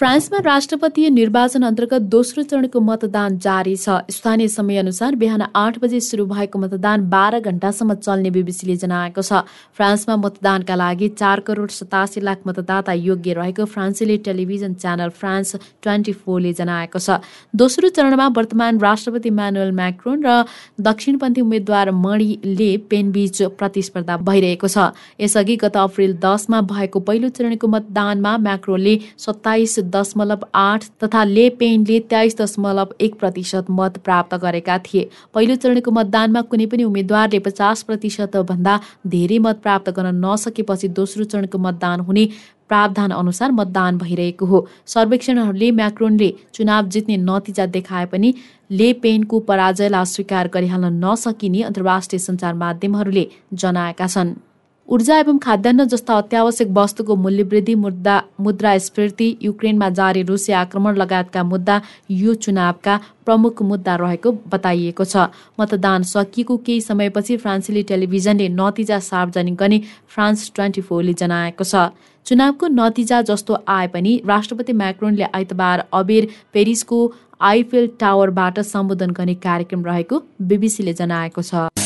फ्रान्समा राष्ट्रपतीय निर्वाचन अन्तर्गत दोस्रो चरणको मतदान जारी छ। स्थानीय समयअनुसार बिहान आठ बजे सुरु भएको मतदान बाह्र घण्टासम्म चल्ने बिबिसीले जनाएको छ। फ्रान्समा मतदानका लागि चार करोड सतासी लाख मतदाता योग्य रहेको फ्रान्सेली टेलिभिजन च्यानल फ्रान्स ट्वेन्टी फोरले जनाएको छ। दोस्रो चरणमा वर्तमान राष्ट्रपति म्यानुएल म्याक्रोन र दक्षिणपन्थी उम्मेद्वार मणि पेनबीच प्रतिस्पर्धा भइरहेको छ। यसअघि गत अप्रेल दसमा भएको पहिलो चरणको मतदानमा म्याक्रोनले सत्ताइस दशमलव आठ तथा ले पेनले तेइस दशमलव एक प्रतिशत मत प्राप्त गरेका थिए। पहिलो चरणको मतदानमा कुनै पनि उम्मेद्वारले पचास प्रतिशत भन्दा धेरै मत प्राप्त गर्न नसकेपछि दोस्रो चरणको मतदान हुने प्रावधान अनुसार मतदान भइरहेको हो। सर्वेक्षणहरूले म्याक्रोनले चुनाव जित्ने नतिजा देखाए पनि ले पेनको पराजयलाई स्वीकार गरिहाल्न नसकिने अन्तर्राष्ट्रिय सञ्चार माध्यमहरूले जनाएका छन्। ऊर्जा एवं खाद्यान्न जस्ता अत्यावश्यक वस्तुको मूल्यवृद्धि मुद्दा मुद्रास्फीति युक्रेनमा जारी रुसी आक्रमण लगायतका मुद्दा यो चुनावका प्रमुख मुद्दा रहेको बताइएको छ। मतदान सकिएको केही समयपछि फ्रान्सेली टेलिभिजनले नतिजा सार्वजनिक गर्ने फ्रान्स ट्वेन्टी फोरले जनाएको छ। चुनावको नतिजा जस्तो आए पनि राष्ट्रपति म्याक्रोनले आइतबार अबेर पेरिसको आइफेल टावरबाट सम्बोधन गर्ने कार्यक्रम रहेको बिबिसीले जनाएको छ।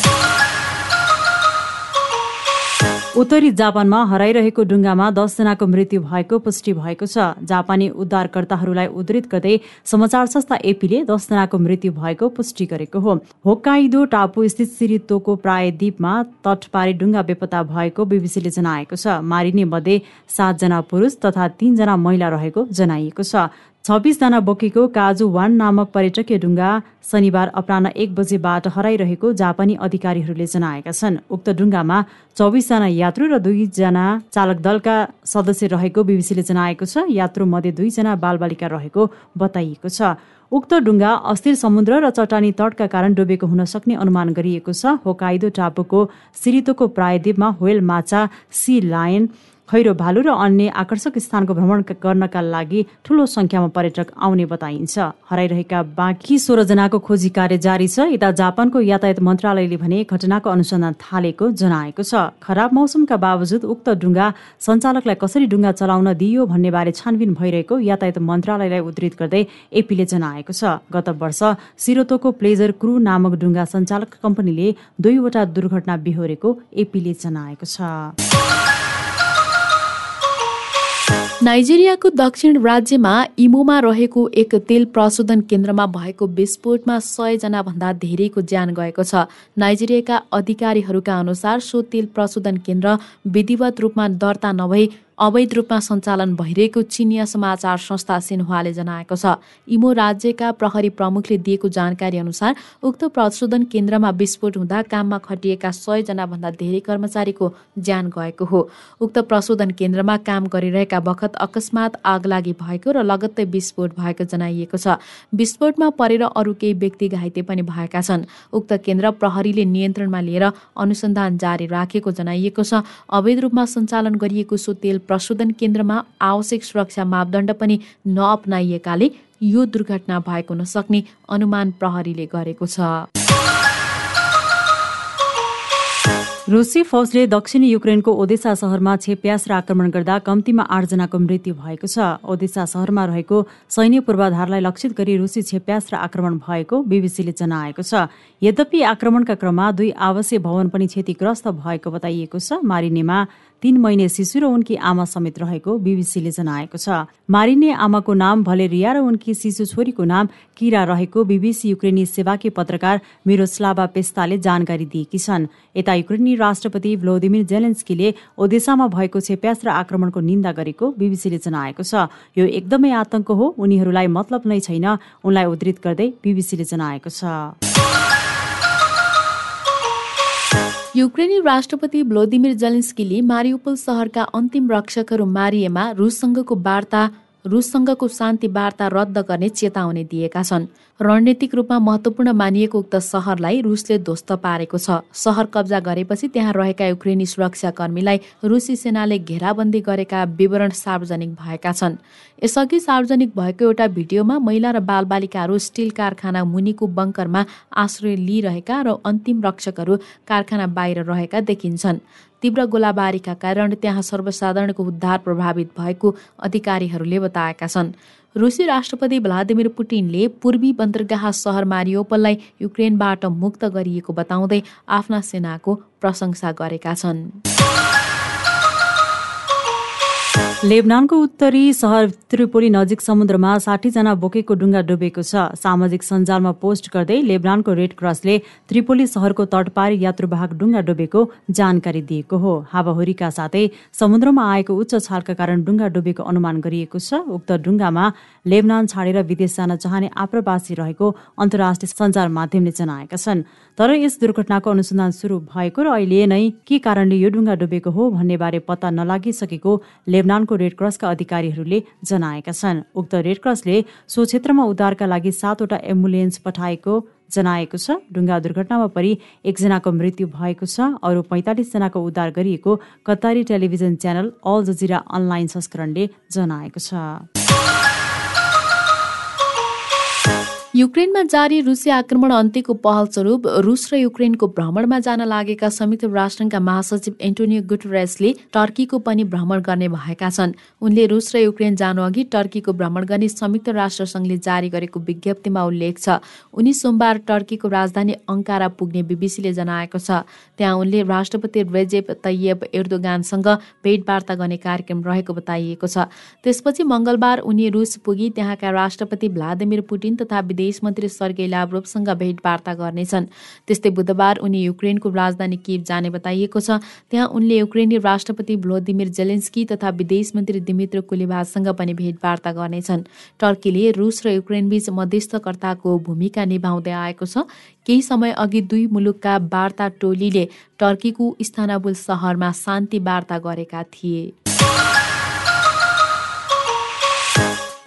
उत्तरी जापानमा हराइरहेको डुङ्गामा दसजनाको मृत्यु भएको पुष्टि भएको छ। जापानी उद्धारकर्ताहरूलाई उद्धित गर्दै समाचार संस्था एपीले दसजनाको मृत्यु भएको पुष्टि गरेको हो। होक्काइदो टापु स्थित सिरितोको प्राय द्वीपमा तटपारी डुङ्गा बेपत्ता भएको बिबिसीले जनाएको छ। मारिने मध्ये सातजना पुरुष तथा तीनजना महिला रहेको जनाइएको छ। छब्बिसजना बोकेको काजु वान नामक पर्यटकीय डुङ्गा शनिबार अपराह एक बजेबाट हराइरहेको जापानी अधिकारीहरूले जनाएका छन्। उक्त डुङ्गामा चौबिसजना यात्रु र दुईजना चालक दलका सदस्य रहेको बिबिसीले जनाएको छ। यात्रु मध्ये दुईजना बालबालिका रहेको बताइएको छ। उक्त डुङ्गा अस्थिर समुद्र र चट्टानी तटका कारण डुबेको हुन सक्ने अनुमान गरिएको छ। होकाइदो टापुको सिरितोको प्रायद्वीपमा होयल माछा सी लायन खैरो भालु र अन्य आकर्षक स्थानको भ्रमण गर्नका लागि ठूलो संख्यामा पर्यटक आउने बताइन्छ। हराइरहेका बाँकी सोह्रजनाको खोजी कार्य जारी छ। यता जापानको यातायात मन्त्रालयले भने घटनाको अनुसन्धान थालेको जनाएको छ। खराब मौसमका बावजुद उक्त डुङ्गा सञ्चालकलाई कसरी डुङ्गा चलाउन दिइयो भन्ने बारे छानबिन भइरहेको यातायात मन्त्रालयलाई उद्धित गर्दै एपीले जनाएको छ। गत वर्ष सिरोतोको प्लेजर क्रू नामक डुङ्गा सञ्चालक कम्पनीले दुईवटा दुर्घटना बिहोरेको एपीले जनाएको छ। नाइजेरियाको दक्षिण राज्यमा इमोमा रहेको एक तेल प्रशोधन केन्द्रमा भएको विस्फोटमा सयजना भन्दा धेरैको ज्यान गएको छ। नाइजेरियाका अधिकारीहरूका अनुसार सो तेल प्रशोधन केन्द्र विधिवत रूपमा दर्ता नभई अवैध रूपमा सञ्चालन भइरहेको चिनिया समाचार संस्था सिन्हुवाले जनाएको छ। इमो राज्यका प्रहरी प्रमुखले दिएको जानकारी अनुसार उक्त प्रशोधन केन्द्रमा विस्फोट हुँदा काममा खटिएका सयजना भन्दा धेरै कर्मचारीको ज्यान गएको हो। उक्त प्रशोधन केन्द्रमा काम गरिरहेका बखत अकस्मात आगलागी भएको र लगत्तै विस्फोट भएको जनाइएको छ। विस्फोटमा परेर अरू केही व्यक्ति घाइते पनि भएका छन्। उक्त केन्द्र प्रहरीले नियन्त्रणमा लिएर अनुसन्धान जारी राखेको जनाइएको छ। अवैध रूपमा सञ्चालन गरिएको सो तेल प्रशोधन केन्द्रमा आवश्यक सुरक्षा मापदण्ड पनि नअपनाइएकाले यो दुर्घटना भएको नसक्ने अनुमान प्रहरीले गरेको छ। रुसी फौजले दक्षिणी युक्रेनको ओदेसा सहरमा छेप्यास र आक्रमण गर्दा कम्तीमा आठजनाको मृत्यु भएको छ। ओदेसा सहरमा रहेको सैन्य पूर्वाधारलाई लक्षित गरी रुसी छेप्यास र आक्रमण भएको बीबीसीले जनाएको छ। यद्यपि आक्रमणका क्रममा दुई आवासीय भवन पनि क्षतिग्रस्त भएको बताइएको छ। मारिनेमा तीन महिने शिशु र उनकी आमा समेत रहेको बीबीसीले जनाएको छ। मारिने आमाको नाम भलेरिया र उनकी शिशु छोरीको नाम किरा रहेको बीबीसी युक्रेनी सेवाकी पत्रकार मिरोस्लावा पेस्ताले जानकारी दिएकी छन्। यता युक्रेनी राष्ट्रपति भ्लोदिमिर जेलेन्स्कीले ओदेसामा भएको छेप्यास र आक्रमणको निन्दा गरेको बीबीसीले जनाएको छ। यो एकदमै आतंक हो उनीहरूलाई मतलब नै छैन उनलाई उद्धित गर्दै बीबीसीले जनाएको छ। युक्रेनी राष्ट्रपति भ्लोदिमिर जलिन्स्कीले मारियोपोल सहरका अन्तिम रक्षकहरू मारिएमा रुससँगको वार्ता रुससँगको शान्ति वार्ता रद्द गर्ने चेतावनी दिएका छन्। रणनीतिक रूपमा महत्वपूर्ण मानिएको उक्त सहरलाई रुसले ध्वस्त पारेको छ। सहर कब्जा गरेपछि त्यहाँ रहेका युक्रेनी सुरक्षाकर्मीलाई रुसी सेनाले घेराबन्दी गरेका विवरण सार्वजनिक भएका छन्। यसअघि सार्वजनिक भएको एउटा भिडियोमा महिला र बालबालिकाहरू स्टिल कारखाना मुनिको बङ्करमा आश्रय लिइरहेका र अन्तिम रक्षकहरू कारखाना बाहिर रहेका देखिन्छन्। तीव्र गोलाबारीका कारण त्यहाँ सर्वसाधारणको उद्धार प्रभावित भएको अधिकारीहरूले बताएका छन्। रुसी राष्ट्रपति भ्लादिमिर पुटिनले पूर्वी बन्दरगाह सहर मारियोपललाई युक्रेनबाट मुक्त गरिएको बताउँदै आफ्ना सेनाको प्रशंसा गरेका छन्। लेबनानको उत्तरी सहर त्रिपोली नजिक समुद्रमा साठीजना बोकेको डुङ्गा डुबेको छ। सामाजिक सञ्जालमा पोस्ट गर्दै लेबनानको रेड क्रसले त्रिपोली सहरको तटपारी यात्रुवाहक डुङ्गा डुबेको जानकारी दिएको हो। हावाहुरीका साथै समुद्रमा आएको उच्च छालका कारण डुङ्गा डुबेको अनुमान गरिएको छ। उक्त डुङ्गामा लेबनान छाडेर विदेश जान चाहने आप्रवासी रहेको अन्तर्राष्ट्रिय सञ्चार माध्यमले जनाएका छन्। तर यस दुर्घटनाको अनुसन्धान सुरु भएको र अहिले नै के कारणले यो डुङ्गा डुबेको हो भन्ने बारे पत्ता नलागिसकेको लेबनानको रेड क्रसका अधिकारीहरूले जनाएका छन्। उक्त रेड क्रसले सो क्षेत्रमा उद्धारका लागि सातवटा एम्बुलेन्स पठाएको जनाएको छ। डुङ्गा दुर्घटनामा परि एकजनाको मृत्यु भएको छ। अरू पैँतालिस जनाको उद्धार गरिएको कतारी television channel Al Jazeera online संस्करणले जनाएको छ। युक्रेनमा जारी रुसी आक्रमण अन्त्यको पहलस्वरूप रुस र युक्रेनको भ्रमणमा जान लागेका संयुक्त राष्ट्रका महासचिव एन्टोनियो गुटरेसले टर्कीको पनि भ्रमण गर्ने भएका छन्। उनले रुस र युक्रेन जानु अघि टर्कीको भ्रमण गर्ने संयुक्त राष्ट्रसङ्घले जारी गरेको विज्ञप्तिमा उल्लेख छ। उनी सोमबार टर्कीको राजधानी अङ्कारा पुग्ने बिबिसीले जनाएको छ। त्यहाँ उनले राष्ट्रपति रेजेप तैयब एर्दोगानसँग भेटवार्ता गर्ने कार्यक्रम रहेको बताइएको छ। त्यसपछि मङ्गलबार उनी रुस पुगी त्यहाँका राष्ट्रपति भ्लादिमिर पुटिन तथा विदेश मन्त्री सर्गेई लाभ्रोभसँग भेटवार्ता गर्नेछन्। त्यस्तै बुधबार उनी युक्रेनको राजधानी किभ जाने बताइएको छ। त्यहाँ उनले युक्रेनी राष्ट्रपति भ्लोदिमिर जेलेन्स्की तथा विदेश मन्त्री दिमित्र कुलिभासँग पनि भेटवार्ता गर्नेछन्। टर्कीले रुस र युक्रेनबीच मध्यस्थकर्ताको भूमिका निभाउँदै आएको छ। केही समय अघि दुई मुलुकका वार्ता टोलीले टर्कीको स्थानबुल सहरमा शान्ति वार्ता गरेका थिए।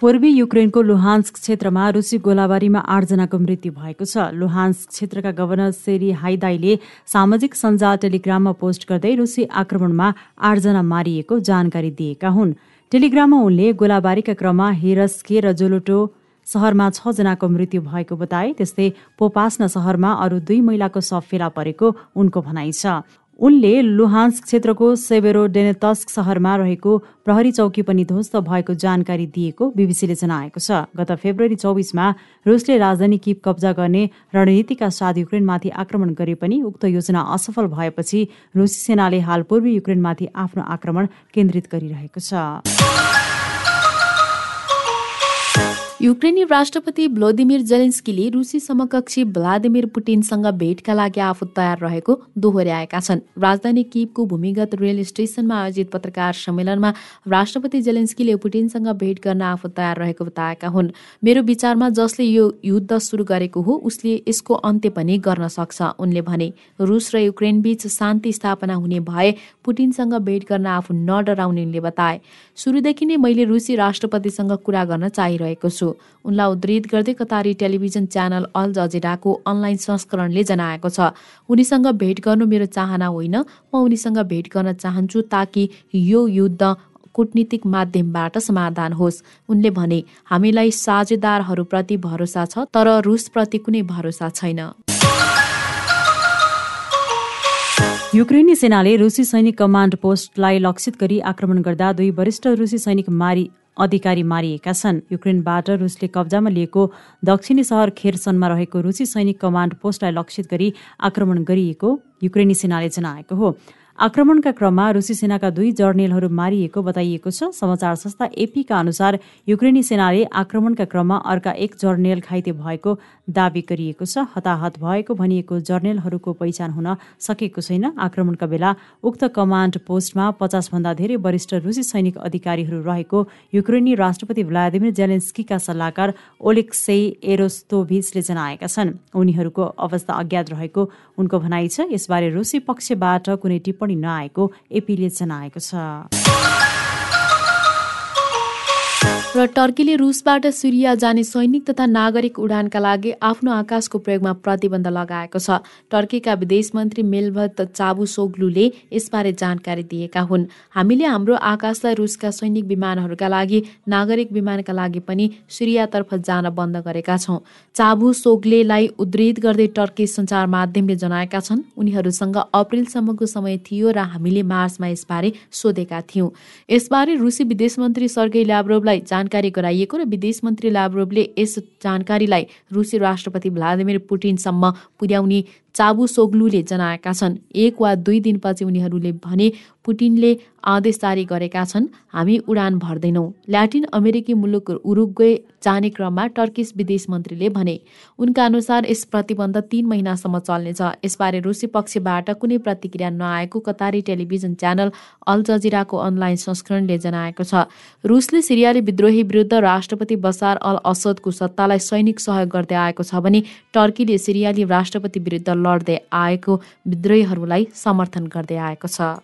पूर्वी युक्रेनको लुहान्स क्षेत्रमा रुसी गोलाबारीमा आठजनाको मृत्यु भएको छ। लुहान्स क्षेत्रका गभर्नर सेरी हाइदाईले सामाजिक सञ्जाल टेलिग्राममा पोस्ट गर्दै रुसी आक्रमणमा आठजना मारिएको जानकारी दिएका हुन्। टेलिग्राममा उनले गोलाबारीका क्रममा हेरस्के र जोलोटो सहरमा छजनाको मृत्यु भएको बताए त्यस्तै पोपास्न सहरमा अरू दुई महिलाको शव फेला परेको उनको भनाइ छ। उनले लुहान्स क्षेत्रको सेवेरो डेनेतस्क सहरमा रहेको प्रहरी चौकी पनि ध्वस्त भएको जानकारी दिएको बिबिसीले जनाएको छ। गत फेब्रुअरी चौबिसमा रुसले राजधानी किप कब्जा गर्ने रणनीतिका साथ युक्रेनमाथि आक्रमण गरे पनि उक्त योजना असफल भएपछि रुसी सेनाले हाल पूर्वी युक्रेनमाथि आफ्नो आक्रमण केन्द्रित गरिरहेको छ। युक्रेनी राष्ट्रपति भ्लोदिमिर जेलेन्स्कीले रुसी समकक्षी भ्लादिमिर पुटिनसँग भेटका लागि आफू तयार रहेको दोहोर्याएका छन्। राजधानी किपको भूमिगत रेल स्टेसनमा आयोजित पत्रकार सम्मेलनमा राष्ट्रपति जेलेन्स्कीले पुटिनसँग भेट गर्न आफू तयार रहेको बताएका हुन्। मेरो विचारमा जसले यो युद्ध सुरु गरेको हो उसले यसको अन्त्य पनि गर्न सक्छ उनले भने। रुस र युक्रेन बीच शान्ति स्थापना हुने भए पुटिनसँग भेट गर्न आफू नडराउने उनले बताए। सुरुदेखि नै मैले रुसी राष्ट्रपतिसँग कुरा गर्न चाहिरहेको छु। उनलाई उद्धित गर्दै कतारी टेलिभिजन च्यानल अल जजेडाको अनलाइन संस्करणले जनाएको छ। उनीसँग भेट गर्नु मेरो चाहना होइन। म उनीसँग भेट गर्न चाहन्छु ताकि यो युद्ध कुटनीतिक माध्यमबाट समाधान होस्। उनले भने हामीलाई साझेदारहरूप्रति भरोसा छ तर रुसप्रति कुनै भरोसा छैन। युक्रेनी सेनाले रुसी सैनिक कमान्ड पोस्टलाई लक्षित गरी आक्रमण गर्दा दुई वरिष्ठ रुसी सैनिक मारी अधिकारी मारिएका छन्। युक्रेनबाट रुसले कब्जामा लिएको दक्षिणी सहर खेरसनमा रहेको रुसी सैनिक कमान्ड पोस्टलाई लक्षित गरी आक्रमण गरिएको युक्रेनी सेनाले जनाएको हो। आक्रमणका क्रममा रुसी सेनाका दुई जर्नेलहरू मारिएको बताइएको छ। समाचार संस्था एपीका अनुसार युक्रेनी सेनाले आक्रमणका क्रममा अर्का एक जर्नेल घाइते भएको दावी गरिएको छ। हताहत भएको भनिएको जर्नेलहरूको पहिचान हुन सकेको छैन। आक्रमणका बेला उक्त कमान्ड पोस्टमा पचासभन्दा धेरै वरिष्ठ रुसी सैनिक अधिकारीहरू रहेको युक्रेनी राष्ट्रपति भ्लादिमिर जेलेन्स्कीका सल्लाहकार ओलेक्से एरोस्तोभिसले जनाएका छन्। उनीहरूको अवस्था अज्ञात रहेको उनको भनाइ छ। यसबारे रुसी पक्षबाट कुनै टिप्पणी पनि नआएको एपीले जनाएको छ। र टर्कीले रुसबाट सिरिया जाने सैनिक तथा नागरिक उडानका लागि आफ्नो आकाशको प्रयोगमा प्रतिबन्ध लगाएको छ। टर्कीका विदेश मन्त्री मेलभत चाबु सोग्लुले यसबारे जानकारी दिएका हुन्। हामीले हाम्रो आकाशलाई रुसका सैनिक विमानहरूका लागि नागरिक विमानका लागि पनि सिरियातर्फ जान बन्द गरेका छौँ। चाबु सोग्लेलाई उद्धित गर्दै टर्की सञ्चार माध्यमले जनाएका छन्। उनीहरूसँग अप्रेलसम्मको समय थियो र हामीले मार्चमा यसबारे सोधेका थियौँ। यसबारे रुसी विदेश मन्त्री सर्गेई ल्याब्रोभलाई जानकारी गराइएको र विदेश मन्त्री लाभ्रोभले यस जानकारीलाई रुसी राष्ट्रपति भ्लादिमिर पुटिनसम्म पुर्याउने चाबु सोग्लुले जनाएका छन्। एक वा दुई दिनपछि उनीहरूले भने पुटिनले आदेश जारी गरेका छन् हामी उडान भर्दैनौँ। ल्याटिन अमेरिकी मुलुक उरुग्वे जाने क्रममा टर्किस विदेश मन्त्रीले भने उनका अनुसार यस प्रतिबन्ध तीन महिनासम्म चल्नेछ। यसबारे रुसी पक्षबाट कुनै प्रतिक्रिया नआएको कतारी टेलिभिजन च्यानल अल जजिराको अनलाइन संस्करणले जनाएको छ। रुसले सिरियाली विद्रोही विरुद्ध राष्ट्रपति बसार अल असदको सत्तालाई सैनिक सहयोग गर्दै आएको छ भने टर्कीले सिरियाली राष्ट्रपति विरुद्ध लड्दै आएको विद्रोहीहरूलाई समर्थन गर्दै आएको छ।